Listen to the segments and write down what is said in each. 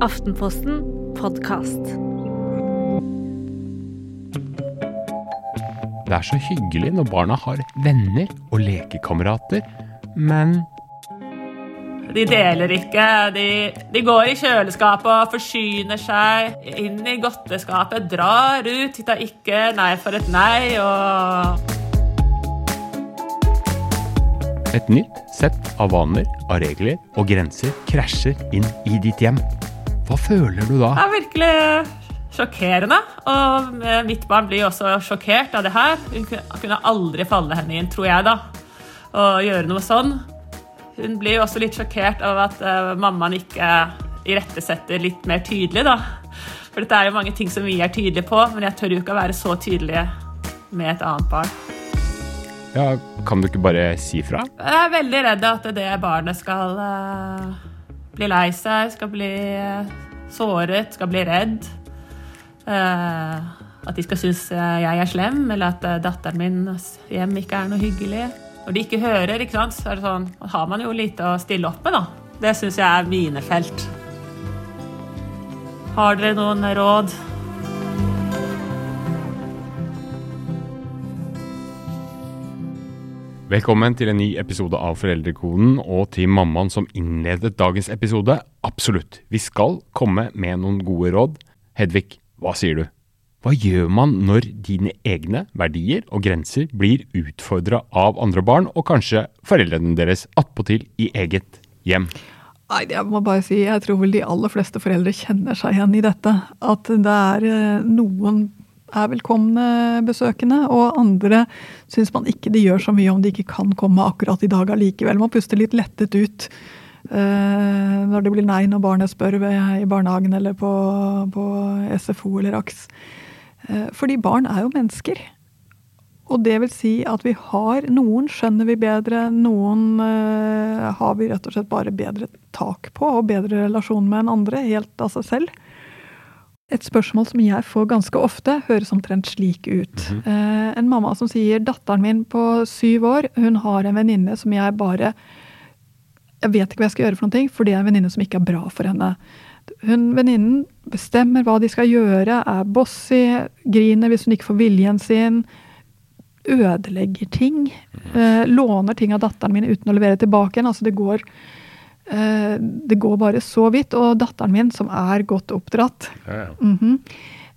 Aftenposten podkast. Det er så hyggelig når barna har venner og lekekamerater, men De deler ikke. De, de går i kjøleskapet og forsyner seg inn i godteskapet. Drar ut, tar ikke nei for et nei og et nytt sett av vaner, av regler og grenser krasjer inn i ditt hjem. Hva føler du da? Det er virkelig sjokkerende. Og eh, mitt barn blir også sjokkert av det her. Hun kunne- kunne aldri falle henne inn, tror jeg, da, å gjøre noe sånn. Hun blir jo også litt sjokkert av at eh, mammaen ikke irettesetter litt mer tydelig, da. For dette er jo mange ting som vi er tydelige på, men jeg tør jo ikke å være så tydelig med et annet barn. Ja, Kan du ikke bare si fra? Jeg er veldig redd at det barnet skal eh, bli lei seg, skal bli eh, såret, skal bli redd. Eh, at de skal synes eh, jeg er slem, eller at datteren min hjem ikke er noe hyggelig. Når de ikke hører, ikke sant, så sånn, har man jo lite å stille opp med. da. Det syns jeg er mine felt. Har dere noen råd? Velkommen til en ny episode av Foreldrekoden, og til mammaen som innledet dagens episode. Absolutt, vi skal komme med noen gode råd. Hedvig, hva sier du? Hva gjør man når dine egne verdier og grenser blir utfordra av andre barn, og kanskje foreldrene deres attpåtil i eget hjem? Nei, jeg må bare si, jeg tror vel de aller fleste foreldre kjenner seg igjen i dette. At det er eh, noen er velkomne besøkende, og andre syns man ikke det gjør så mye om de ikke kan komme akkurat i dag allikevel. Man puster litt lettet ut eh, når det blir nei når barnet spør i barnehagen eller på, på SFO eller AKS. Eh, fordi barn er jo mennesker. Og det vil si at vi har Noen skjønner vi bedre, noen eh, har vi rett og slett bare bedre tak på og bedre relasjon med enn andre, helt av seg selv. Et spørsmål som jeg får ganske ofte, høres omtrent slik ut. eh, en mamma som sier 'datteren min på syv år, hun har en venninne som jeg bare Jeg vet ikke hva jeg skal gjøre for ting, for det er en venninne som ikke er bra for henne. Hun Venninnen bestemmer hva de skal gjøre, er bossy, griner hvis hun ikke får viljen sin ødelegger ting. Eh, låner ting av datteren min uten å levere tilbake igjen. Altså det går, det går bare så vidt. Og datteren min, som er godt oppdratt, mhm,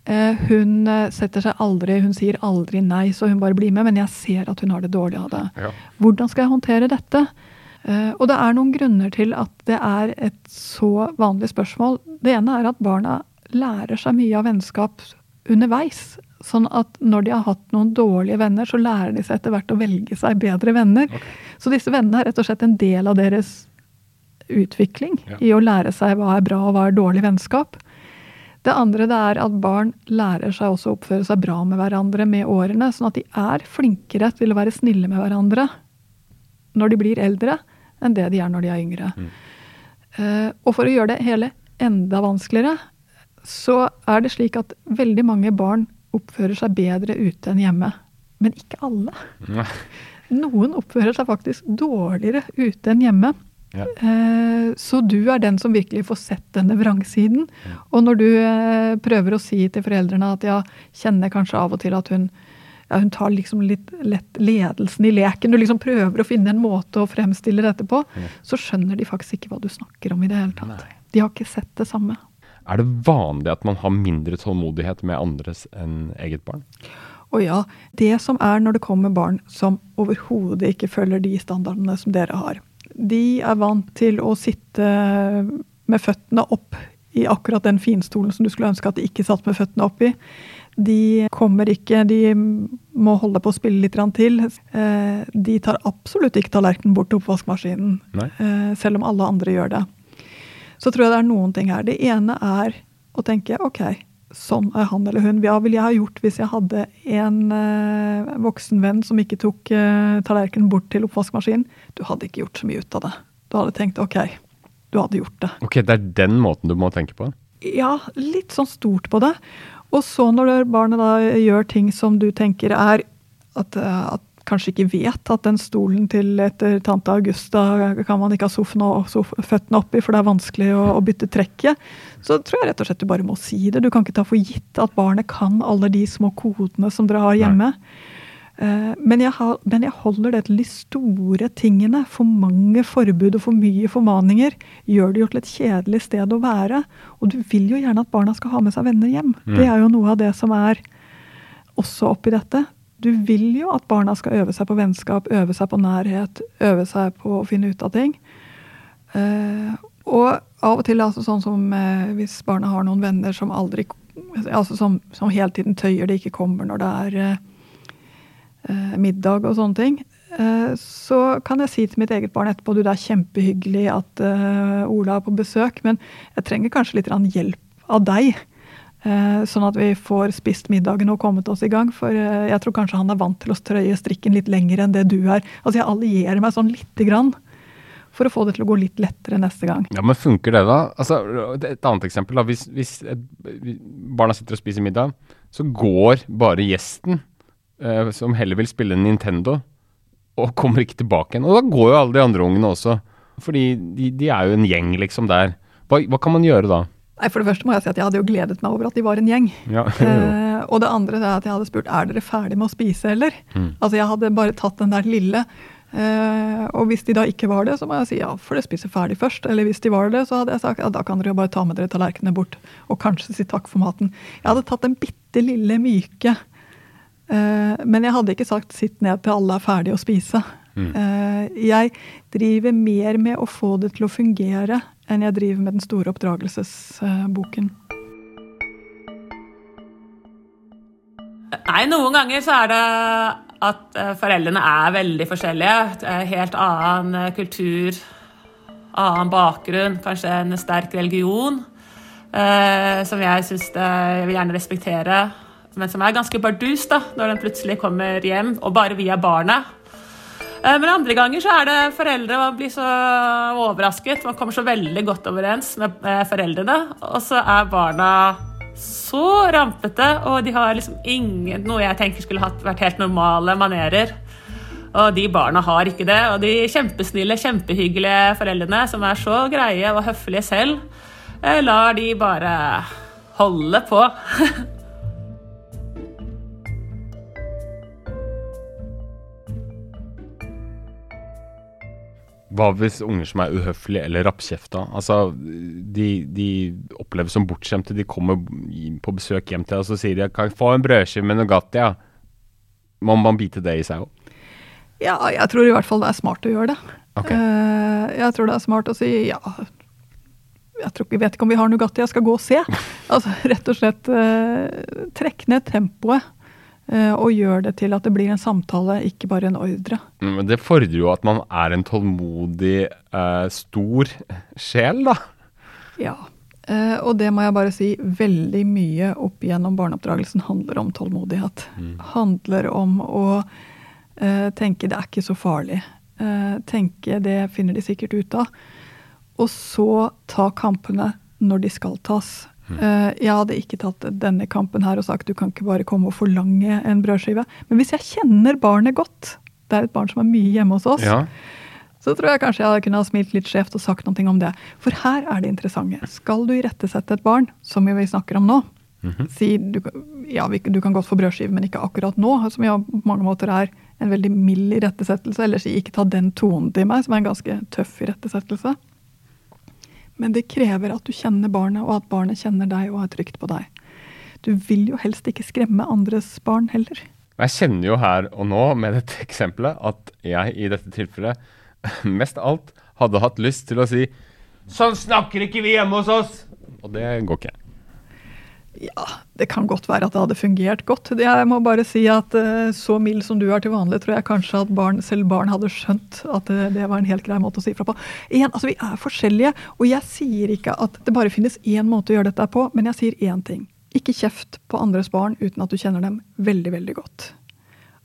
eh, hun eh, setter seg aldri Hun sier aldri nei, så hun bare blir med. Men jeg ser at hun har det dårlig av det. Ja. Hvordan skal jeg håndtere dette? Eh, og det er noen grunner til at det er et så vanlig spørsmål. Det ene er at barna lærer seg mye av vennskap underveis. Sånn at når de har hatt noen dårlige venner, så lærer de seg etter hvert å velge seg bedre venner. Så disse vennene er rett og slett en del av deres utvikling Ja. i å lære seg hva er bra og hva er dårlig vennskap. Det andre det er at barn lærer seg også å oppføre seg bra med hverandre med årene, sånn at de er flinkere til å være snille med hverandre når de blir eldre, enn det de er når de er yngre. Eh, og for å gjøre det hele enda vanskeligere, så er det slik at veldig mange barn oppfører seg bedre ute enn hjemme. Men ikke alle. Noen oppfører seg faktisk dårligere ute enn hjemme. Ja. Eh, Så du er den som virkelig får sett denne vrangsiden. Og når du eh, prøver å si til foreldrene at ja, kjenner kanskje av og til at hun ja, hun tar liksom litt lett ledelsen i leken. Du liksom prøver å finne en måte å fremstille dette på. Så skjønner de faktisk ikke hva du snakker om i det hele tatt. Nei. De har ikke sett det samme. Er det vanlig at man har mindre tålmodighet med andres enn eget barn? Og ja, det som er når det kommer barn som overhodet ikke følger de standardene som dere har. De er vant til å sitte med føttene opp i akkurat den finstolen som du skulle ønske at de ikke satt med føttene opp i. De kommer ikke, de må holde på å spille litt til. Eh, De tar absolutt ikke tallerkenen bort til oppvaskmaskinen, Nei. eh, selv om alle andre gjør det. Så tror jeg det er noen ting her. Det ene er å tenke ok, sånn er han eller hun. Hva ville jeg ha gjort hvis jeg hadde en eh, voksen venn som ikke tok eh, tallerkenen bort til oppvaskmaskinen? Du hadde ikke gjort så mye ut av det. Du hadde tenkt ok, du hadde gjort det. Ok, det er den måten du må tenke på? Ja, litt sånn stort på det. Og så når barnet da gjør ting som du tenker er at, eh, at kanskje ikke vet at den stolen til etter tante Augusta kan man ikke ha sofaen og sof føttene oppi, for det er vanskelig å, å, bytte trekket. Så tror jeg rett og slett du bare må si det. Du kan ikke ta for gitt at barnet kan alle de små kodene som dere har hjemme. Uh, men, jeg har, men, jeg holder det til de store tingene. For mange forbud og for mye formaninger gjør det jo til et kjedelig sted å være. Og du vil jo gjerne at barna skal ha med seg venner hjem. Mm. Det er jo noe av det som er også oppi dette. Du vil jo at barna skal øve seg på vennskap, øve seg på nærhet, øve seg på å finne ut av ting. Uh, og av og til, altså sånn som uh, hvis barna har noen venner som aldri altså som, som hele tiden tøyer det ikke kommer når det er uh, middag og sånne ting, så kan jeg si til mitt eget barn etterpå du, det er kjempehyggelig at Ola er på besøk, men jeg trenger kanskje litt hjelp av deg sånn at vi får spist middagen og kommet oss i gang. For eh, jeg tror kanskje han er vant til å strøye strikken litt lenger enn det du er. Altså Jeg allierer meg sånn lite grann for å få det til å gå litt lettere neste gang. Ja, Men funker det, da? Altså, Et annet eksempel. da, Hvis, hvis barna sitter og spiser middag, så går bare gjesten, eh, som heller vil spille Nintendo, og kommer ikke tilbake igjen. Og da går jo alle de andre ungene også. Fordi de, de er jo en gjeng liksom der. Hva, hva kan man gjøre da? Nei, For det første må jeg si at jeg hadde jo gledet meg over at de var en gjeng. Ja, eh, og det andre er at jeg hadde spurt er dere ferdig med å spise, eller? Mm. Altså Jeg hadde bare tatt den der lille. Eh, og hvis de da ikke var det, så må jeg si ja, for dere spiser ferdig først. Eller hvis de var det, så hadde jeg sagt ja, da kan dere jo bare ta med dere tallerkenene bort. Og kanskje si takk for maten. Jeg hadde tatt den bitte lille myke. Eh, men jeg hadde ikke sagt sitt ned til alle er ferdig å spise. Mm. Eh, jeg driver mer med å få det til å fungere enn jeg driver med den store oppdragelsesboken. Nei, noen ganger så er det at eh, foreldrene er veldig forskjellige. Helt annen eh, kultur, annen bakgrunn, kanskje en sterk religion. Eh, som jeg syns jeg vil gjerne respektere, men som er ganske bardus da, når den plutselig kommer hjem, og bare via barnet. Eh, men andre ganger så er det foreldre man blir så overrasket. Man kommer så veldig godt overens med foreldrene, og så er barna så rampete, og de har liksom ingen noe jeg tenker skulle vært helt normale manerer. Og de barna har ikke det. Og de kjempesnille, kjempehyggelige foreldrene som er så greie og høflige selv, eh, lar de bare holde på. Hva hvis unger som er uhøflige eller rappkjefta? Altså, de, de, oppleves som bortskjemte. De kommer på besøk hjem til deg og så sier de, 'Kan jeg få en brødskive med Nugatti?' Ja. Må man bite det i seg òg? Ja, jeg tror i hvert fall det er smart å gjøre det. Okay. Uh, jeg tror det er smart å si ja. Jeg tror, jeg vet ikke om vi har Nugatti, jeg skal gå og se. Altså, rett og slett uh, trekk ned tempoet. Eh, og gjør det til at det blir en samtale, ikke bare en ordre. Mm, men det fordrer jo at man er en tålmodig, eh, stor sjel, da. Ja. Eh, og det må jeg bare si, veldig mye opp igjennom barneoppdragelsen handler om tålmodighet. Mm. Handler om å eh, tenke det er ikke så farlig. Tenke det finner de sikkert ut av. Og så ta kampene når de skal tas. Uh, jeg hadde ikke tatt denne kampen her og sagt du kan ikke bare komme og forlange en brødskive. Men hvis jeg kjenner barnet godt, det er et barn som er mye hjemme hos oss, ja. så tror jeg kanskje jeg kunne ha smilt litt skjevt og sagt noe om det. For her er det interessante. Skal du irettesette et barn, som vi snakker om nå, mm -hmm. si du, ja, du kan godt få brødskive, men ikke akkurat nå, som ja, på mange måter er en veldig mild irettesettelse, eller si ikke ta den tonen til meg, som er en ganske tøff irettesettelse. Men det krever at du kjenner barnet, og at barnet kjenner deg og er trygt på deg. Du vil jo helst ikke skremme andres barn heller. Jeg kjenner jo her og nå med dette eksempelet at jeg i dette tilfellet mest alt hadde hatt lyst til å si Sånn snakker ikke vi hjemme hos oss! Og det går ikke. Ja, det kan godt være at det hadde fungert godt. Jeg må bare si at uh, så mild som du er til vanlig, tror jeg kanskje at barn, selv barn hadde skjønt at uh, det var en helt grei måte å si fra på. En, altså Vi er forskjellige, og jeg sier ikke at det bare finnes én måte å gjøre dette på, men jeg sier én ting. Ikke kjeft på andres barn uten at du kjenner dem veldig, veldig godt.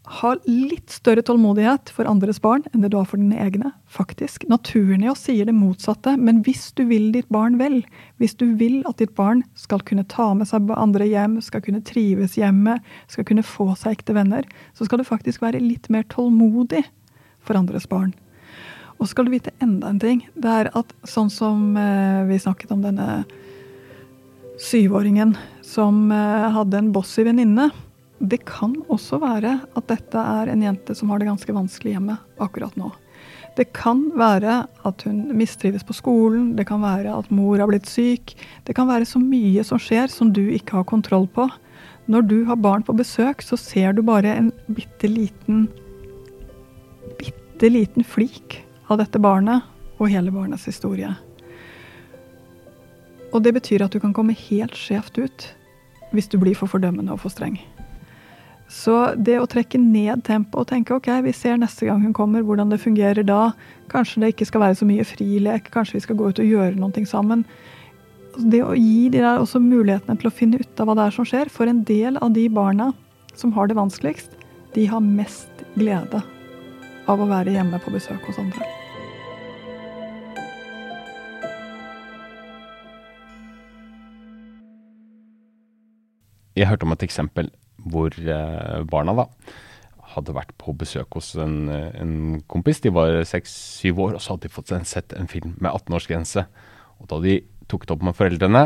Ha litt større tålmodighet for andres barn enn det du har for dine egne. faktisk. Naturen i oss sier det motsatte, men hvis du vil ditt barn vel, hvis du vil at ditt barn skal kunne ta med seg andre hjem, skal kunne trives hjemme, skal kunne få seg ekte venner, så skal du faktisk være litt mer tålmodig for andres barn. Og skal du vite enda en ting. Det er at sånn som eh, vi snakket om denne syvåringen som eh, hadde en bossy venninne. Det kan også være at dette er en jente som har det ganske vanskelig hjemme akkurat nå. Det kan være at hun mistrives på skolen, det kan være at mor har blitt syk. Det kan være så mye som skjer som du ikke har kontroll på. Når du har barn på besøk, så ser du bare en bitte liten bitte liten flik av dette barnet og hele barnets historie. Og det betyr at du kan komme helt skjevt ut hvis du blir for fordømmende og for streng. Så det å trekke ned tempoet og tenke ok, vi ser neste gang hun kommer, hvordan det fungerer da. Kanskje det ikke skal være så mye frilek, kanskje vi skal gå ut og gjøre noe sammen. Det å gi de der også mulighetene til å finne ut av hva det er som skjer. For en del av de barna som har det vanskeligst, de har mest glede av å være hjemme på besøk hos andre. Jeg hørte om et eksempel hvor eh, barna da hadde vært på besøk hos en, en kompis. De var seks-syv år, og så hadde de fått sett en film med 18-årsgrense. Og da de tok det opp med foreldrene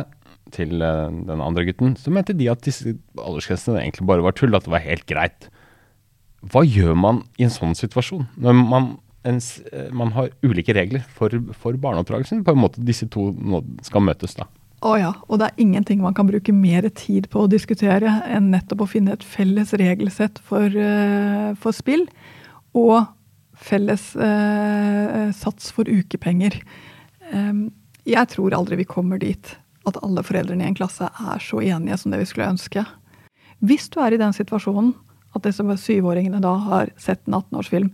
til eh, den andre gutten, så mente de at disse aldersgrensene egentlig bare var tull, at det var helt greit. Hva gjør man i en sånn situasjon? Når man, en, man har ulike regler for, for barneoppdragelsen. På en måte disse to skal møtes, da. Å ja, og det er ingenting man kan bruke mer tid på å diskutere enn nettopp å finne et felles regelsett for, uh, for spill. Og felles eh, sats for ukepenger. Um, jeg tror aldri vi kommer dit at alle foreldrene i en klasse er så enige som det vi skulle ønske. Hvis du er i den situasjonen at disse syvåringene da har sett en 18-årsfilm,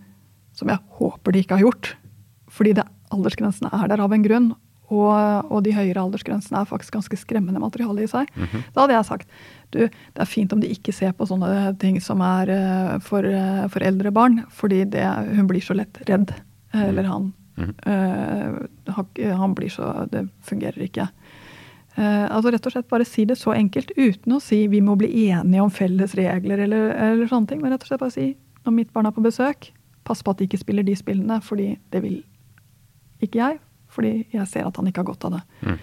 som jeg håper de ikke har gjort, fordi det, aldersgrensene er der av en grunn, og, og, de høyere aldersgrensene er faktisk ganske skremmende materiale i seg. Mm -hmm. Da hadde jeg sagt du, det er fint om de ikke ser på sånne ting som er uh, for, uh, for, eldre barn, fordi det, hun blir så lett redd. Uh, eller han. Mm -hmm. han blir så Det fungerer ikke. altså Rett og slett bare si det så enkelt, uten å si vi må bli enige om felles regler eller, eller sånne ting. Men rett og slett bare si når mitt barn er på besøk, pass på at de ikke spiller de spillene, fordi det vil ikke jeg fordi jeg ser at han ikke har godt av det. Mm.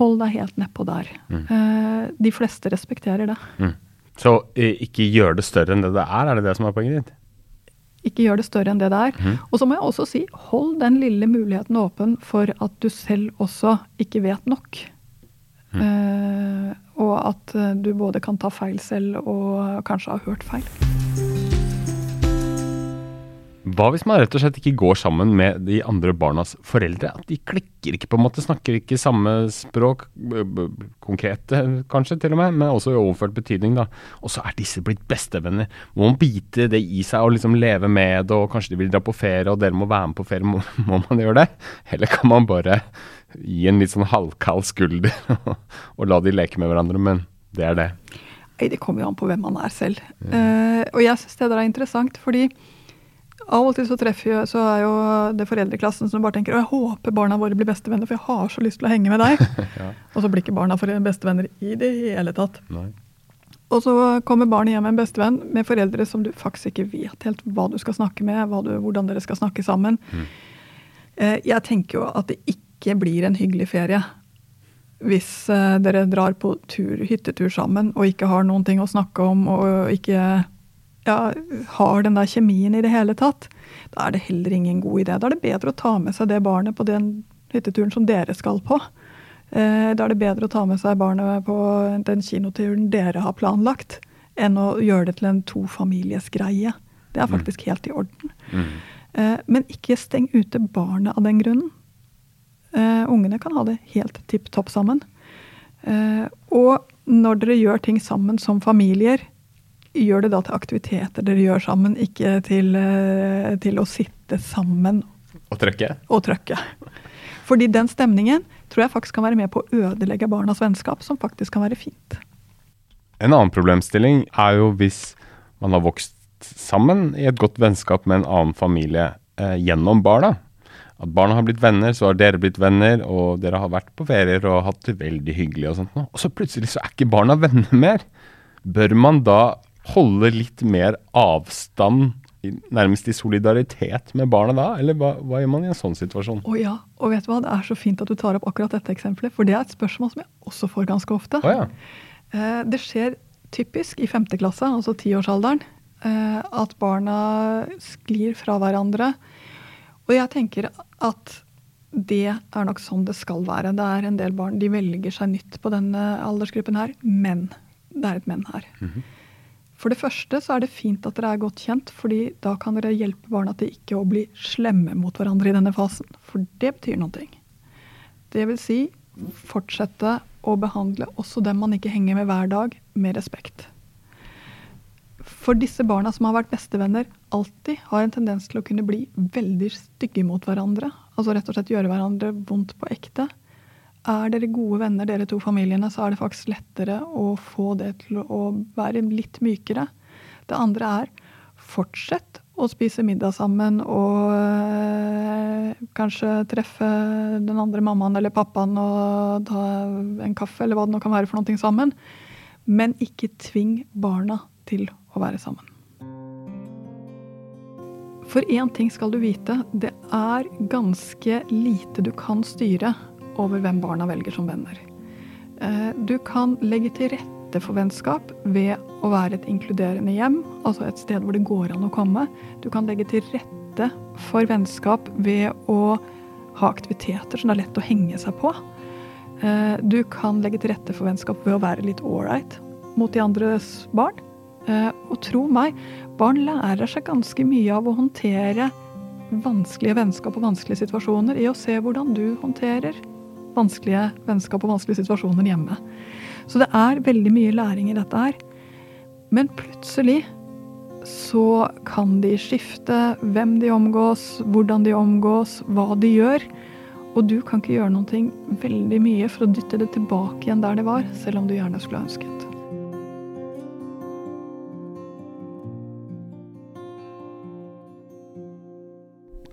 Hold deg helt nedpå der. Mm. Eh, de fleste respekterer det. Mm. Så eh, ikke gjør det større enn det det er, er det det som er poenget ditt? Ikke gjør det større enn det det er. Mm. Og så må jeg også si, hold den lille muligheten åpen for at du selv også ikke vet nok. Mm. Eh, og at eh, du både kan ta feil selv og kanskje ha hørt feil. Hva hvis man rett og slett ikke går sammen med de andre barnas foreldre? At de klikker ikke, på en måte, snakker ikke samme språk, konkrete kanskje til og med, men også i overført betydning, da. Og så er disse blitt bestevenner. Må man bite det i seg og liksom leve med det, og kanskje de vil dra på ferie, og dere må være med på ferie, må, må man gjøre det? Eller kan man bare gi en litt sånn halvkald skulder og la de leke med hverandre, men det er det. Nei, det kommer jo an på hvem man er selv. Ja. Uh, og jeg syns det der er interessant, fordi av og til så treffer jeg, så er jo det foreldreklassen som bare tenker å, jeg håper barna våre blir bestevenner, for jeg har så lyst til å henge med deg. ja. Og så blir ikke barna bestevenner i det hele tatt. Nei. Og så kommer barnet hjem med en bestevenn med foreldre som du faktisk ikke vet helt hva du skal snakke med, du, hvordan dere skal snakke sammen. Mm. Eh, jeg tenker jo at det ikke blir en hyggelig ferie hvis eh, dere drar på tur, hyttetur sammen og ikke har noen ting å snakke om og ikke ja, har den der kjemien i det hele tatt, da er det heller ingen god idé. Da er det bedre å ta med seg det barnet på den hytteturen som dere skal på. Eh, da er det bedre å ta med seg barnet på den kinoturen dere har planlagt, enn å gjøre det til en tofamilies greie. Det er mm. faktisk helt i orden. Mm. Eh, men ikke steng ute barnet av den grunnen. Eh, ungene kan ha det helt tipp topp sammen. Og når dere gjør ting sammen som familier, gjør det da til aktiviteter dere gjør sammen, ikke til, eh, til å sitte sammen. Og trøkke? Og trøkke. Fordi den stemningen tror jeg faktisk kan være med på å ødelegge barnas vennskap, som faktisk kan være fint. En annen problemstilling er jo hvis man har vokst sammen i et godt vennskap med en annen familie eh, gjennom barna. At barna har blitt venner, så har dere blitt venner, og dere har vært på ferier og hatt det veldig hyggelig og sånt noe. Og så plutselig så er ikke barna venner mer. Bør man da holde litt mer avstand, nærmest i solidaritet med barna da? Eller hva, hva gjør man i en sånn situasjon? Å ja, og vet du hva, det er så fint at du tar opp akkurat dette eksempelet, for det er et spørsmål som jeg også får ganske ofte. Å ja. Eh, Det skjer typisk i femte klasse, altså tiårsalderen, eh, at barna sklir fra hverandre. Og jeg tenker at det er nok sånn det skal være. Det er en del barn de velger seg nytt på denne aldersgruppen her, men det er et men her. For det første så er det fint at dere er godt kjent, fordi da kan dere hjelpe barna til ikke å bli slemme mot hverandre i denne fasen. For det betyr noe. Det vil si fortsette å behandle også dem man ikke henger med hver dag, med respekt. For disse barna som har vært bestevenner, alltid har en tendens til å kunne bli veldig stygge mot hverandre. Altså rett og slett gjøre hverandre vondt på ekte. Er dere gode venner, dere to familiene, så er det faktisk lettere å få det til å være litt mykere. Det andre er fortsett å spise middag sammen og øh, kanskje treffe den andre mammaen eller pappaen og ta en kaffe eller hva det nå kan være for noe sammen. Men ikke tving barna til å være sammen. For én ting skal du vite, det er ganske lite du kan styre over hvem barna velger som venner. Eh, Du kan legge til rette for vennskap ved å være et inkluderende hjem, altså et sted hvor det går an å komme. Du kan legge til rette for vennskap ved å ha aktiviteter som det er lett å henge seg på. Eh, Du kan legge til rette for vennskap ved å være litt ålreit mot de andres barn. Eh, Og tro meg, barn lærer seg ganske mye av å håndtere vanskelige vennskap og vanskelige situasjoner i å se hvordan du håndterer vanskelige vennskap og vanskelige situasjoner hjemme. Så det er veldig mye læring i dette her. Men plutselig så kan de skifte hvem de omgås, hvordan de omgås, hva de gjør. Og du kan ikke gjøre noe veldig mye for å dytte det tilbake igjen der det var, selv om du gjerne skulle ha ønsket.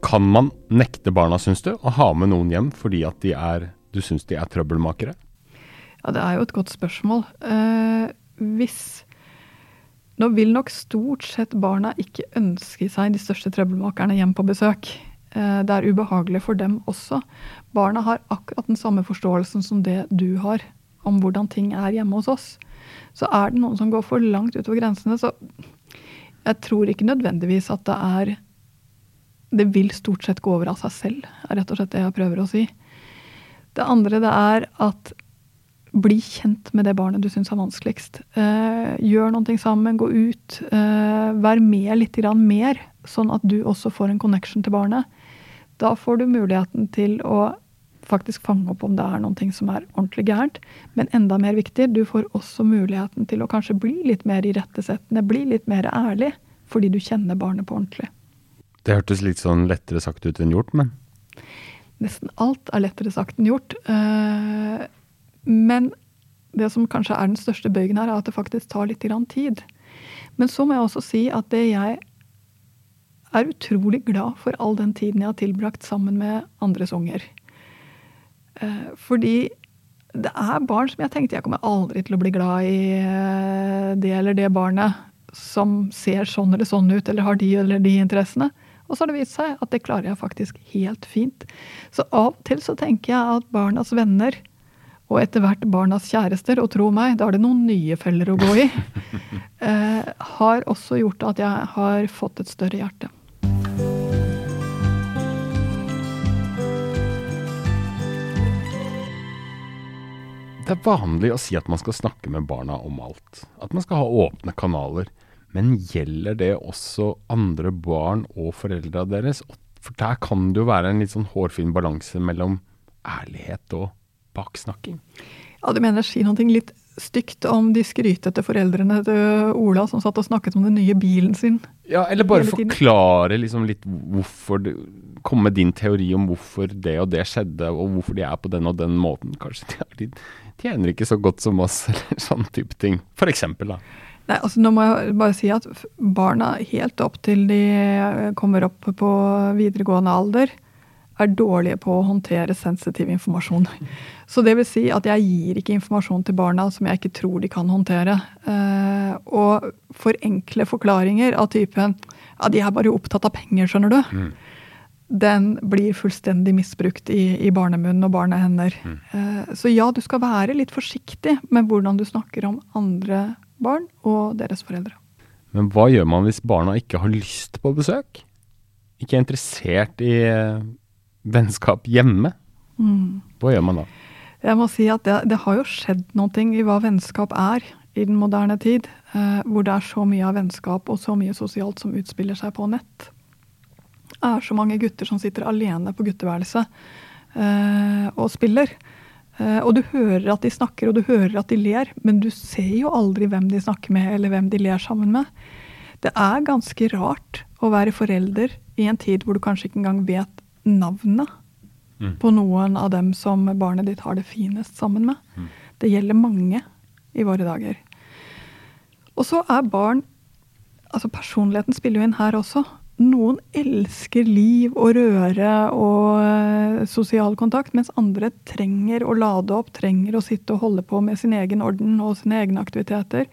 Kan man nekte barna, syns du, å ha med noen hjem fordi at de er, du syns de er trøbbelmakere? Ja, det er jo et godt spørsmål. Eh, hvis Nå vil nok stort sett barna ikke ønske seg de største trøbbelmakerne hjem på besøk. Eh, det er ubehagelig for dem også. Barna har akkurat den samme forståelsen som det du har om hvordan ting er hjemme hos oss. Så er det noen som går for langt utover grensene, så jeg tror ikke nødvendigvis at det er Det vil stort sett gå over av seg selv, er rett og slett det jeg prøver å si. Det andre det er at bli kjent med det barnet du syns er vanskeligst. Eh, gjør noe sammen, gå ut. Eh, vær med litt mer, sånn at du også får en connection til barnet. Da får du muligheten til å faktisk fange opp om det er noe som er ordentlig gærent. Men enda mer viktig, du får også muligheten til å kanskje bli litt mer irettesettende, bli litt mer ærlig, fordi du kjenner barnet på ordentlig. Det hørtes litt sånn lettere sagt ut enn gjort, men Nesten alt er lettere sagt enn gjort. Eh, Men det som kanskje er den største bøygen her, er at det faktisk tar litt tid. Men så må jeg også si at det jeg er utrolig glad for all den tiden jeg har tilbrakt sammen med andres unger. Eh, Fordi det er barn som jeg tenkte jeg kommer aldri til å bli glad i eh, det eller det barnet som ser sånn eller sånn ut, eller har de eller de interessene. Og så har det vist seg at det klarer jeg faktisk helt fint. Så av og til så tenker jeg at barnas venner, og etter hvert barnas kjærester, og tro meg, da er det noen nye feller å gå i, eh, har også gjort at jeg har fått et større hjerte. Det er vanlig å si at man skal snakke med barna om alt. At man skal ha åpne kanaler. Men gjelder det også andre barn og foreldra deres? For der kan det jo være en litt sånn hårfin balanse mellom ærlighet og baksnakking. Ja, du mener si noe litt stygt om de skrytete foreldrene til Ola som satt og snakket om den nye bilen sin? Ja, eller bare forklare liksom litt hvorfor det, Komme med din teori om hvorfor det og det skjedde, og hvorfor de er på den og den måten. Kanskje de, er- de tjener ikke så godt som oss, eller sånn type ting. For eksempel, da. Nei, altså Nå må jeg bare si at barna helt opp til de eh, kommer opp på videregående alder, er dårlige på å håndtere sensitiv informasjon. Så det vil si at jeg gir ikke informasjon til barna som jeg ikke tror de kan håndtere. Eh, og for enkle forklaringer av typen ja, de er bare opptatt av penger, skjønner du. Den blir fullstendig misbrukt i, i barnemunn og barnehender. Eh, så ja, du skal være litt forsiktig med hvordan du snakker om andre barn og deres foreldre. Men hva gjør man hvis barna ikke har lyst på besøk? Ikke er interessert i eh, vennskap hjemme? Hva gjør man da? Jeg må si at det, det har jo skjedd noe i hva vennskap er i den moderne tid. Eh, hvor det er så mye av vennskap og så mye sosialt som utspiller seg på nett. Det er så mange gutter som sitter alene på gutteværelset eh, og spiller. Eh, og du hører at de snakker og du hører at de ler, men du ser jo aldri hvem de snakker med eller hvem de ler sammen med. Det er ganske rart å være forelder i en tid hvor du kanskje ikke engang vet navnet på noen av dem som barnet ditt har det finest sammen med. Det gjelder mange i våre dager. Og så er barn Altså personligheten spiller jo inn her også. Noen elsker liv og røre og eh, sosial kontakt, mens andre trenger å lade opp, trenger å sitte og holde på med sin egen orden og sine egne aktiviteter,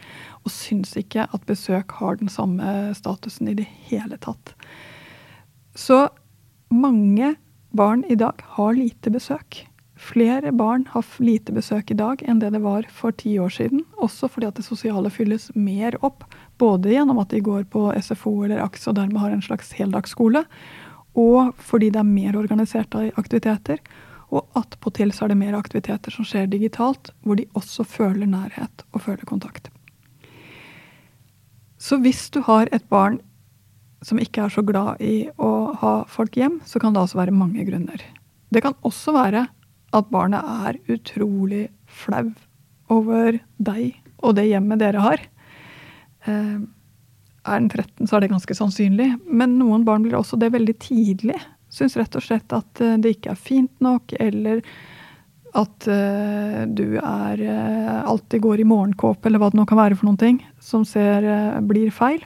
og syns ikke at besøk har den samme statusen i det hele tatt. Så mange barn i dag har lite besøk. Flere barn har lite besøk i dag enn det det var for ti år siden. Også fordi at det sosiale fylles mer opp. Både gjennom at de går på SFO eller AKS og dermed har en slags heldagsskole, og fordi det er mer organiserte aktiviteter. Og attpåtil så er det mer aktiviteter som skjer digitalt, hvor de også føler nærhet og føler kontakt. Så hvis du har et barn som ikke er så glad i å ha folk hjem, så kan det altså være mange grunner. Det kan også være at barnet er utrolig flau over deg og det hjemmet dere har. Eh, er den 13, så er det ganske sannsynlig. Men noen barn blir også det veldig tidlig. Syns rett og slett at eh, det ikke er fint nok, eller at eh, du er eh, alltid går i morgenkåpe, eller hva det nå kan være for noen ting, som ser, eh, blir feil.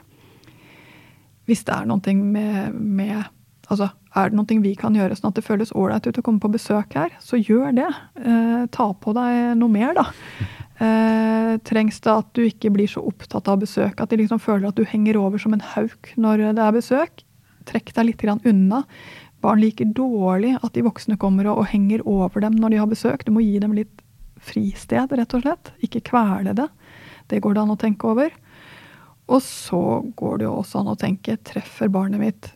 Hvis det er noe med, med Altså, er det noe vi kan gjøre sånn at det føles ålreit ut å komme på besøk her, så gjør det. Eh, ta på deg noe mer, da. Eh, trengs det at du ikke blir så opptatt av besøk, at de liksom føler at du henger over som en hauk når det er besøk? Trekk deg litt unna. Barn liker dårlig at de voksne kommer og, og henger over dem når de har besøk. Du må gi dem litt fristed, rett og slett. Ikke kvele det. Det går det an å tenke over. Og så går det jo også an å tenke treffer barnet mitt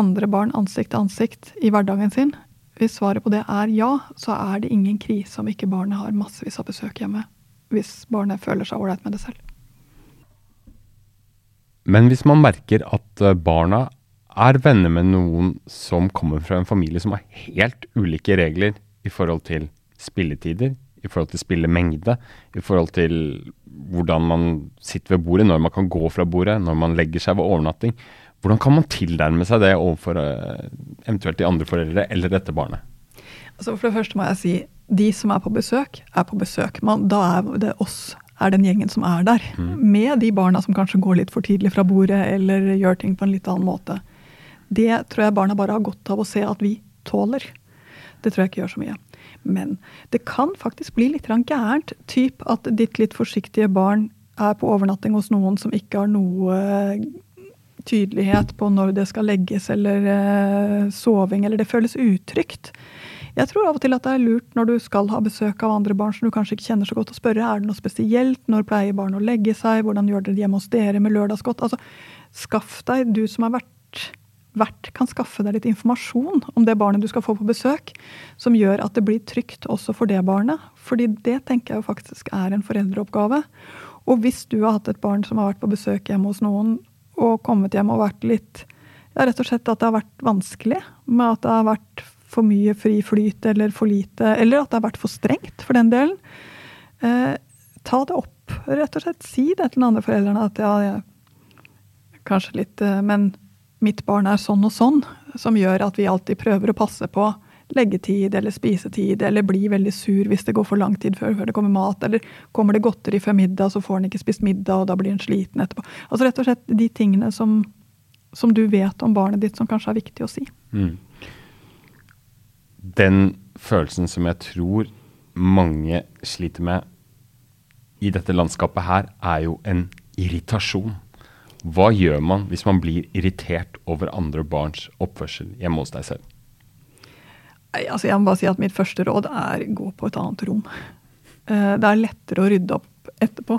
andre barn ansikt til ansikt i hverdagen sin? Hvis svaret på det er ja, så er det ingen krise om ikke barnet har massevis av besøk hjemme. Hvis barnet føler seg ålreit med det selv. Men hvis man merker at eh, barna er venner med noen som kommer fra en familie som har helt ulike regler i forhold til spilletider, i forhold til spillemengde, i forhold til hvordan man sitter ved bordet, når man kan gå fra bordet, når man legger seg ved overnatting. Hvordan kan man tilnærme seg det overfor eh, eventuelt de andre foreldre eller dette barnet? Altså for det første må jeg si de som er på besøk, er på besøk. Man, da er det oss, er den gjengen som er der. Med de barna som kanskje går litt for tidlig fra bordet eller gjør ting på en litt annen måte. Det tror jeg barna bare har godt av å se at vi tåler. Det tror jeg ikke gjør så mye. Men det kan faktisk bli litt gærent. Typ at ditt litt forsiktige barn er på overnatting hos noen som ikke har noe tydelighet på når det skal legges eller eh, soving, eller det føles utrygt. Jeg tror av og til at det er lurt når du skal ha besøk av andre barn som du kanskje ikke kjenner så godt, å spørre er det noe spesielt, når pleier barn å legge seg, hvordan gjør dere det hjemme hos dere med lørdagsgodt? Altså, skaff deg, du som har vært vert kan skaffe deg litt informasjon om det barnet du skal få på besøk, som gjør at det blir trygt også for det barnet. Fordi det tenker jeg jo faktisk er en foreldreoppgave. Og hvis du har hatt et barn som har vært på besøk hjemme hos noen, og kommet hjem og vært litt Ja, rett og slett at det har vært vanskelig, med at det har vært for mye fri flyt eller for lite, eller at det har vært for strengt, for den delen. Eh, ta det opp, rett og slett. Si det til den andre foreldrene at ja, jeg, kanskje litt, eh, men mitt barn er sånn og sånn, som gjør at vi alltid prøver å passe på leggetid eller spisetid, eller bli veldig sur hvis det går for lang tid før, før det kommer mat, eller kommer det godteri før middag, så får han ikke spist middag, og da blir han sliten etterpå. Altså rett og slett de tingene som, som du vet om barnet ditt som kanskje er viktig å si. Mm. Den følelsen som jeg tror mange sliter med i dette landskapet her, er jo en irritasjon. Hva gjør man hvis man blir irritert over andre barns oppførsel hjemme hos deg selv? Altså jeg må bare si at Mitt første råd er gå på et annet rom. Eh, det er lettere å rydde opp etterpå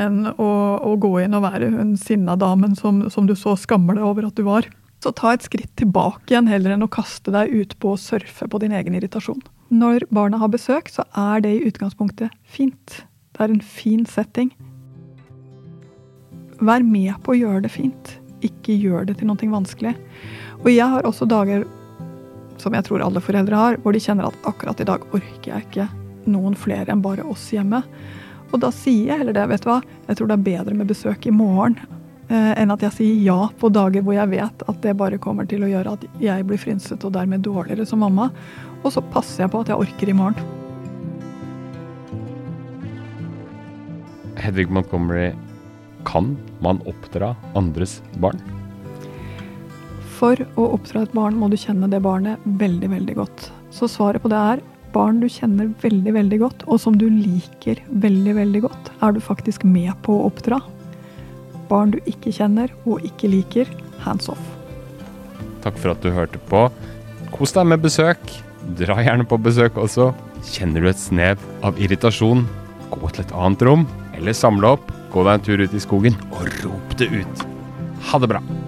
enn å, å gå inn og være hun sinna damen som, som, du så skammer deg over at du var. Så ta et skritt tilbake igjen heller enn å kaste deg ut på å surfe på din egen irritasjon. Når barna har besøk, så er det i utgangspunktet fint. Det er en fin setting. Vær med på å gjøre det fint. Ikke gjør det til noe vanskelig. Og jeg har også dager som jeg tror alle foreldre har, hvor de kjenner at akkurat i dag orker jeg ikke noen flere enn bare oss hjemme. Og da sier jeg heller det, vet du hva, jeg tror det er bedre med besøk i morgen eh, enn at jeg sier ja på dager hvor jeg vet at det bare kommer til å gjøre at jeg blir frynset og dermed dårligere som mamma. Og så passer jeg på at jeg orker i morgen. Hedvig Montgomery, kan man oppdra andres barn? For å oppdra et barn må du kjenne det barnet veldig, veldig godt. Så svaret på det er barn du kjenner veldig, veldig godt, og som du liker veldig, veldig godt, er du faktisk med på å oppdra. Barn du ikke kjenner og ikke liker, hands off. Takk for at du hørte på. Kos deg med besøk. Dra gjerne på besøk også. Kjenner du et snev av irritasjon, gå til et annet rom, eller samle opp, gå deg en tur ut i skogen og rop det ut. Ha det bra.